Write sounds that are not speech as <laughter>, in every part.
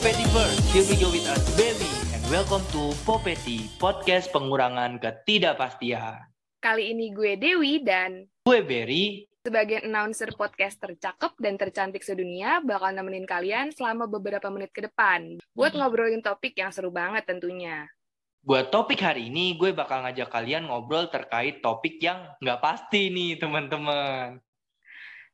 Popetiverse, here we go with us, baby. And welcome to Popeti, podcast pengurangan ketidakpastian. Kali ini gue Dewi dan Gue Berry, sebagai announcer podcast tercakep dan tercantik sedunia bakal nemenin kalian selama beberapa menit ke depan buat ngobrolin topik yang seru banget tentunya. buat topik hari ini gue bakal ngajak kalian ngobrol terkait topik yang nggak pasti nih teman-teman.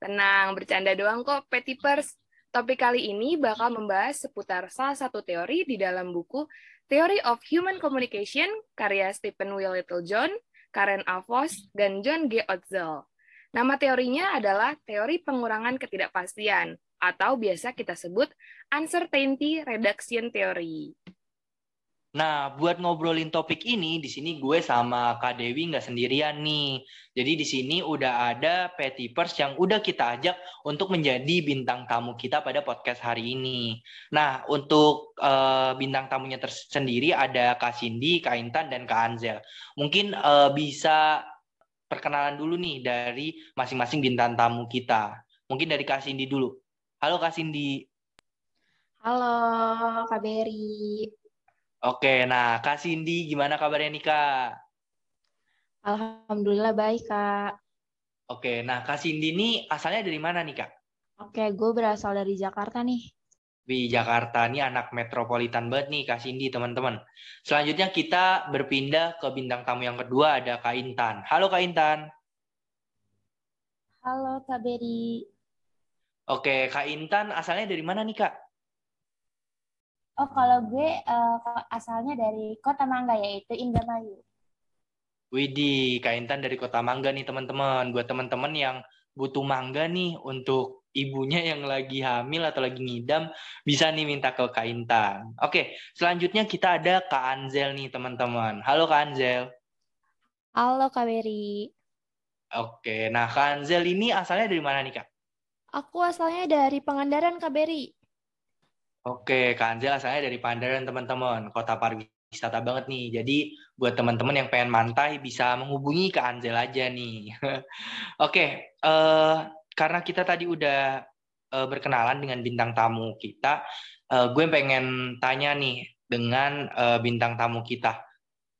Tenang, bercanda doang kok, Petipers. Topik kali ini bakal membahas seputar salah satu teori di dalam buku Theory of Human Communication karya Stephen W. Littlejohn, Karen A. Voss, dan John G. Otzel. Nama teorinya adalah teori pengurangan ketidakpastian atau biasa kita sebut uncertainty reduction theory. Nah, buat ngobrolin topik ini, di sini gue sama Kak Dewi nggak sendirian nih. Jadi di sini udah ada Petipers yang udah kita ajak untuk menjadi bintang tamu kita pada podcast hari ini. Nah, untuk eh, bintang tamunya tersendiri ada Kak Cindy, Kak Intan, dan Kak Anzel. Mungkin eh, bisa perkenalan dulu nih dari masing-masing bintang tamu kita. Mungkin dari Kak Cindy dulu. Halo Kak Cindy. Halo, Kak Beri. Oke, nah Kak Cindy gimana kabarnya nih Kak? Alhamdulillah baik, Kak. Oke, nah Kak Cindy ini asalnya dari mana nih Kak? Oke, gue berasal dari Jakarta nih. Di Jakarta nih anak metropolitan banget nih Kak Cindy teman-teman. Selanjutnya kita berpindah ke bintang tamu yang kedua ada Kak Intan. Halo Kak Intan. Halo, Kak Beri. Oke, Kak Intan asalnya dari mana nih Kak? Oh, kalau gue eh, asalnya dari Kota Mangga, yaitu Indramayu. Widih, Kak Intan dari Kota Mangga nih teman-teman. Buat teman-teman yang butuh mangga nih untuk ibunya yang lagi hamil atau lagi ngidam, bisa nih minta ke Kak Intan. Oke, selanjutnya kita ada Kak Anzel nih teman-teman. Halo Kak Anzel. Halo, Kak Beri. Oke, nah Kak Anzel ini asalnya dari mana nih Kak? Aku asalnya dari Pangandaran, Kak Beri. Oke, Kak Anzel asalnya dari Pangandaran teman-teman. Kota pariwisata banget nih. Jadi buat teman-teman yang pengen mantai bisa menghubungi Kak Anzel aja nih. <laughs> Oke, eh, karena kita tadi udah eh, berkenalan dengan bintang tamu kita, eh, gue pengen tanya nih dengan eh, bintang tamu kita.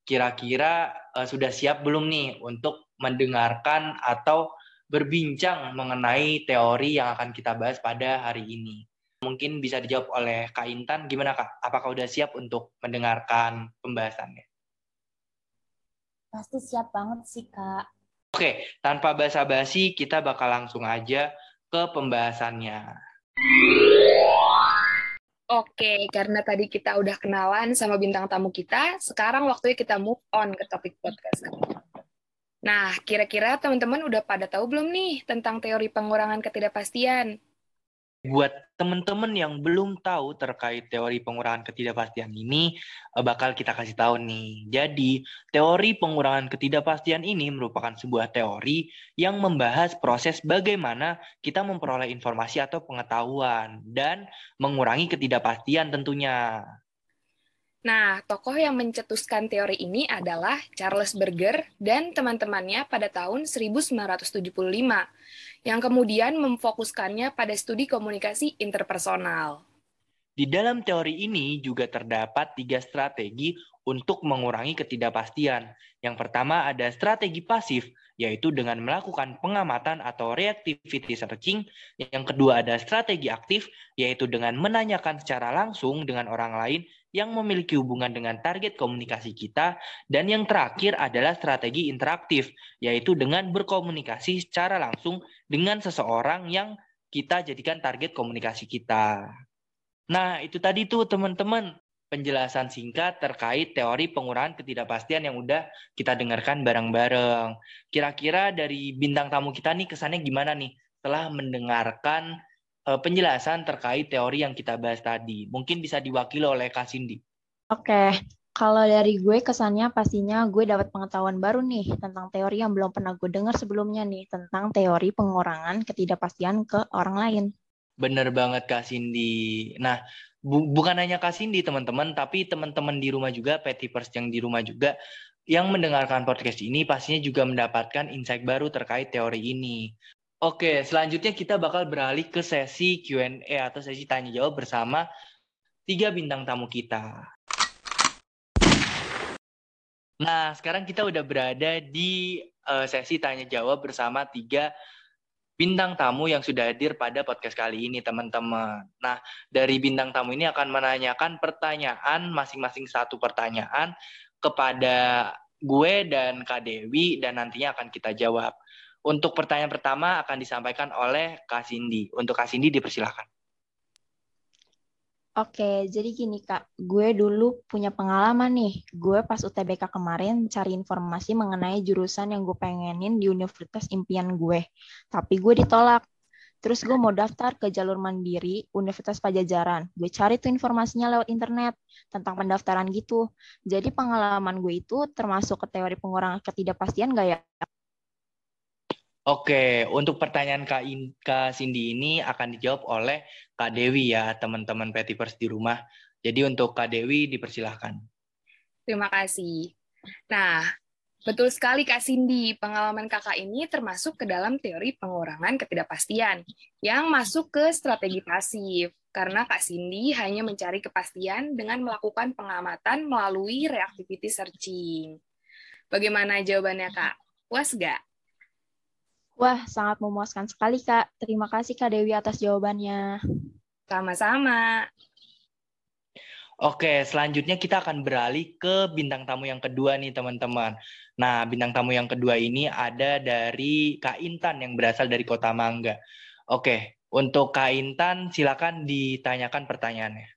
Kira-kira eh, sudah siap belum nih untuk mendengarkan atau berbincang mengenai teori yang akan kita bahas pada hari ini? Mungkin bisa dijawab oleh Kak Intan. Gimana Kak? Apakah udah siap untuk mendengarkan pembahasannya? Pasti siap banget sih, Kak. Oke, tanpa basa-basi kita bakal langsung aja ke pembahasannya. Oke, karena tadi kita udah kenalan sama bintang tamu kita, sekarang waktunya kita move on ke topik podcast. Nah, kira-kira teman-teman udah pada tahu belum nih tentang teori pengurangan ketidakpastian? Buat teman-teman yang belum tahu terkait teori pengurangan ketidakpastian ini, eh, bakal kita kasih tahu nih. Jadi, teori pengurangan ketidakpastian ini merupakan sebuah teori yang membahas proses bagaimana kita memperoleh informasi atau pengetahuan dan mengurangi ketidakpastian tentunya. Nah, tokoh yang mencetuskan teori ini adalah Charles Berger dan teman-temannya pada tahun 1975, yang kemudian memfokuskannya pada studi komunikasi interpersonal. Di dalam teori ini juga terdapat tiga strategi untuk mengurangi ketidakpastian. Yang pertama ada strategi pasif, yaitu dengan melakukan pengamatan atau reactivity searching. Yang kedua ada strategi aktif, yaitu dengan menanyakan secara langsung dengan orang lain yang memiliki hubungan dengan target komunikasi kita. Dan yang terakhir adalah strategi interaktif, yaitu dengan berkomunikasi secara langsung dengan seseorang yang kita jadikan target komunikasi kita. Nah, itu tadi tuh teman-teman penjelasan singkat terkait teori pengurangan ketidakpastian yang udah kita dengarkan bareng-bareng. Kira-kira dari bintang tamu kita nih kesannya gimana nih setelah mendengarkan uh, penjelasan terkait teori yang kita bahas tadi? Mungkin bisa diwakili oleh Kak Cindy. Oke, kalau dari gue kesannya pastinya gue dapat pengetahuan baru nih tentang teori yang belum pernah gue dengar sebelumnya nih tentang teori pengurangan ketidakpastian ke orang lain. Bener banget Kak Cindy. Nah, bu bukan hanya Kak Cindy teman-teman, tapi teman-teman di rumah juga, petipers yang di rumah juga, yang mendengarkan podcast ini pastinya juga mendapatkan insight baru terkait teori ini. Oke, selanjutnya kita bakal beralih ke sesi Q&A atau sesi tanya jawab bersama tiga bintang tamu kita. Nah, sekarang kita udah berada di uh, sesi tanya jawab bersama tiga bintang tamu yang sudah hadir pada podcast kali ini, teman-teman. Nah, dari bintang tamu ini akan menanyakan pertanyaan masing-masing satu pertanyaan kepada gue dan Kak Dewi dan nantinya akan kita jawab. Untuk pertanyaan pertama akan disampaikan oleh Kak Cindy. Untuk Kak Cindy dipersilahkan. Oke, jadi gini Kak, gue dulu punya pengalaman nih. Gue pas UTBK kemarin cari informasi mengenai jurusan yang gue pengenin di universitas impian gue. Tapi gue ditolak. Terus gue mau daftar ke jalur mandiri Universitas Pajajaran. Gue cari tuh informasinya lewat internet tentang pendaftaran gitu. Jadi pengalaman gue itu termasuk ke teori pengurangan ketidakpastian gak ya? Oke, untuk pertanyaan Kak, In, Kak Cindy ini akan dijawab oleh Kak Dewi ya, teman-teman Petipers di rumah. Jadi untuk Kak Dewi dipersilahkan. Terima kasih. Nah, betul sekali Kak Cindy, pengalaman kakak ini termasuk ke dalam teori pengurangan ketidakpastian yang masuk ke strategi pasif. Karena Kak Cindy hanya mencari kepastian dengan melakukan pengamatan melalui reactivity searching. Bagaimana jawabannya Kak? Puas nggak? Wah, sangat memuaskan sekali, Kak. Terima kasih, Kak Dewi, atas jawabannya. Sama-sama. Oke, selanjutnya kita akan beralih ke bintang tamu yang kedua nih, teman-teman. Nah, bintang tamu yang kedua ini ada dari Kak Intan yang berasal dari Kota Mangga. Oke, untuk Kak Intan, silakan ditanyakan pertanyaannya.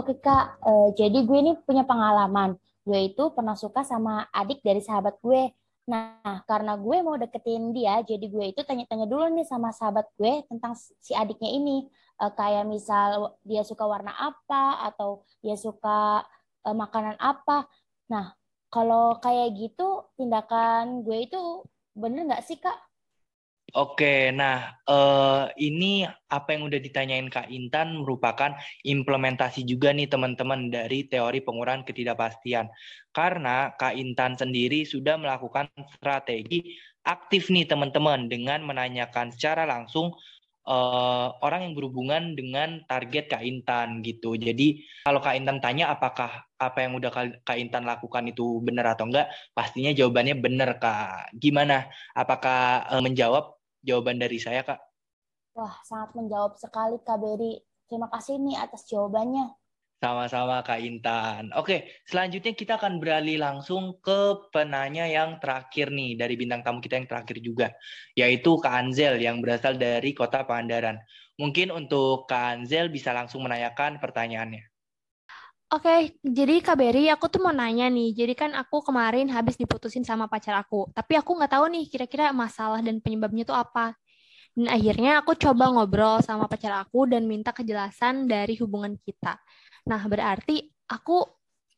Oke, Kak. Uh, jadi gue ini punya pengalaman. Gue itu pernah suka sama adik dari sahabat gue Nah, karena gue mau deketin dia, jadi gue itu tanya-tanya dulu nih sama sahabat gue tentang si adiknya ini. Uh, kayak misal dia suka warna apa, atau dia suka uh, makanan apa. Nah, kalau kayak gitu, tindakan gue itu bener nggak sih, Kak? Oke, nah uh, ini apa yang udah ditanyain Kak Intan merupakan implementasi juga nih teman-teman dari teori pengurangan ketidakpastian. Karena Kak Intan sendiri sudah melakukan strategi aktif nih teman-teman dengan menanyakan secara langsung uh, orang yang berhubungan dengan target Kak Intan gitu. Jadi kalau Kak Intan tanya apakah apa yang udah Kak Intan lakukan itu benar atau enggak, pastinya jawabannya benar Kak. Gimana? Apakah uh, menjawab jawaban dari saya, Kak. Wah, sangat menjawab sekali, Kak Beri. Terima kasih nih atas jawabannya. Sama-sama, Kak Intan. Oke, selanjutnya kita akan beralih langsung ke penanya yang terakhir nih, dari bintang tamu kita yang terakhir juga, yaitu Kak Anzel yang berasal dari Kota Pangandaran. Mungkin untuk Kak Anzel bisa langsung menanyakan pertanyaannya. Oke, jadi Kak Berry, aku tuh mau nanya nih. Jadi kan aku kemarin habis diputusin sama pacar aku. Tapi aku nggak tahu nih kira-kira masalah dan penyebabnya tuh apa. Dan akhirnya aku coba ngobrol sama pacar aku dan minta kejelasan dari hubungan kita. Nah, berarti aku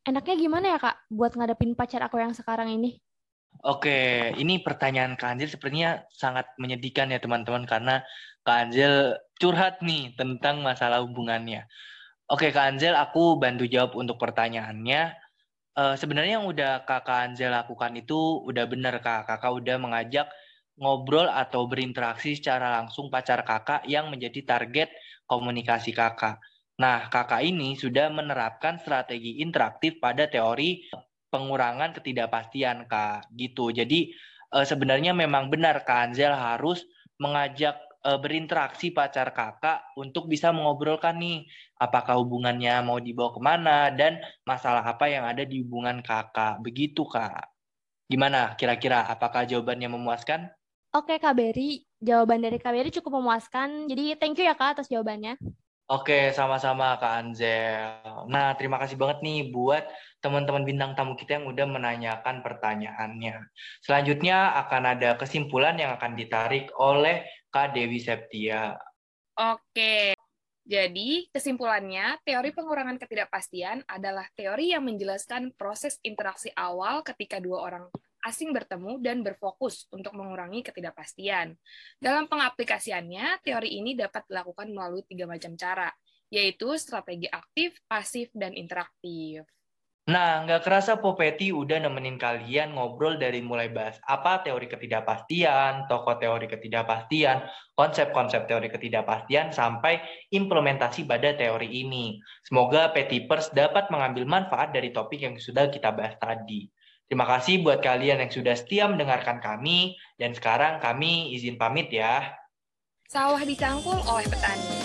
enaknya gimana ya Kak buat ngadepin pacar aku yang sekarang ini? Oke, ini pertanyaan Kak Anjel sepertinya sangat menyedihkan ya teman-teman karena Kak Anjel curhat nih tentang masalah hubungannya. Oke, Kak Anzel, aku bantu jawab untuk pertanyaannya. Uh, sebenarnya yang udah Kakak Anzel lakukan itu udah benar, Kak. Kakak udah mengajak ngobrol atau berinteraksi secara langsung pacar kakak yang menjadi target komunikasi kakak. Nah, kakak ini sudah menerapkan strategi interaktif pada teori pengurangan ketidakpastian, Kak. Gitu. Jadi, uh, sebenarnya memang benar Kak Anzel harus mengajak uh, berinteraksi pacar kakak untuk bisa mengobrolkan nih apakah hubungannya mau dibawa ke mana dan masalah apa yang ada di hubungan kakak. Begitu kak. Gimana kira-kira apakah jawabannya memuaskan? Oke Kak Beri, jawaban dari Kak Beri cukup memuaskan. Jadi thank you ya Kak atas jawabannya. Oke, sama-sama Kak Anzel. Nah, terima kasih banget nih buat teman-teman bintang tamu kita yang udah menanyakan pertanyaannya. Selanjutnya akan ada kesimpulan yang akan ditarik oleh Kak Dewi Septia. Oke, jadi kesimpulannya, teori pengurangan ketidakpastian adalah teori yang menjelaskan proses interaksi awal ketika dua orang asing bertemu dan berfokus untuk mengurangi ketidakpastian. Dalam pengaplikasiannya, teori ini dapat dilakukan melalui tiga macam cara, yaitu strategi aktif, pasif, dan interaktif. Nah, nggak kerasa Popeti udah nemenin kalian ngobrol dari mulai bahas apa teori ketidakpastian, tokoh teori ketidakpastian, konsep-konsep teori ketidakpastian, sampai implementasi pada teori ini. Semoga Petipers dapat mengambil manfaat dari topik yang sudah kita bahas tadi. Terima kasih buat kalian yang sudah setia mendengarkan kami, dan sekarang kami izin pamit ya. Sawah dicangkul oleh petani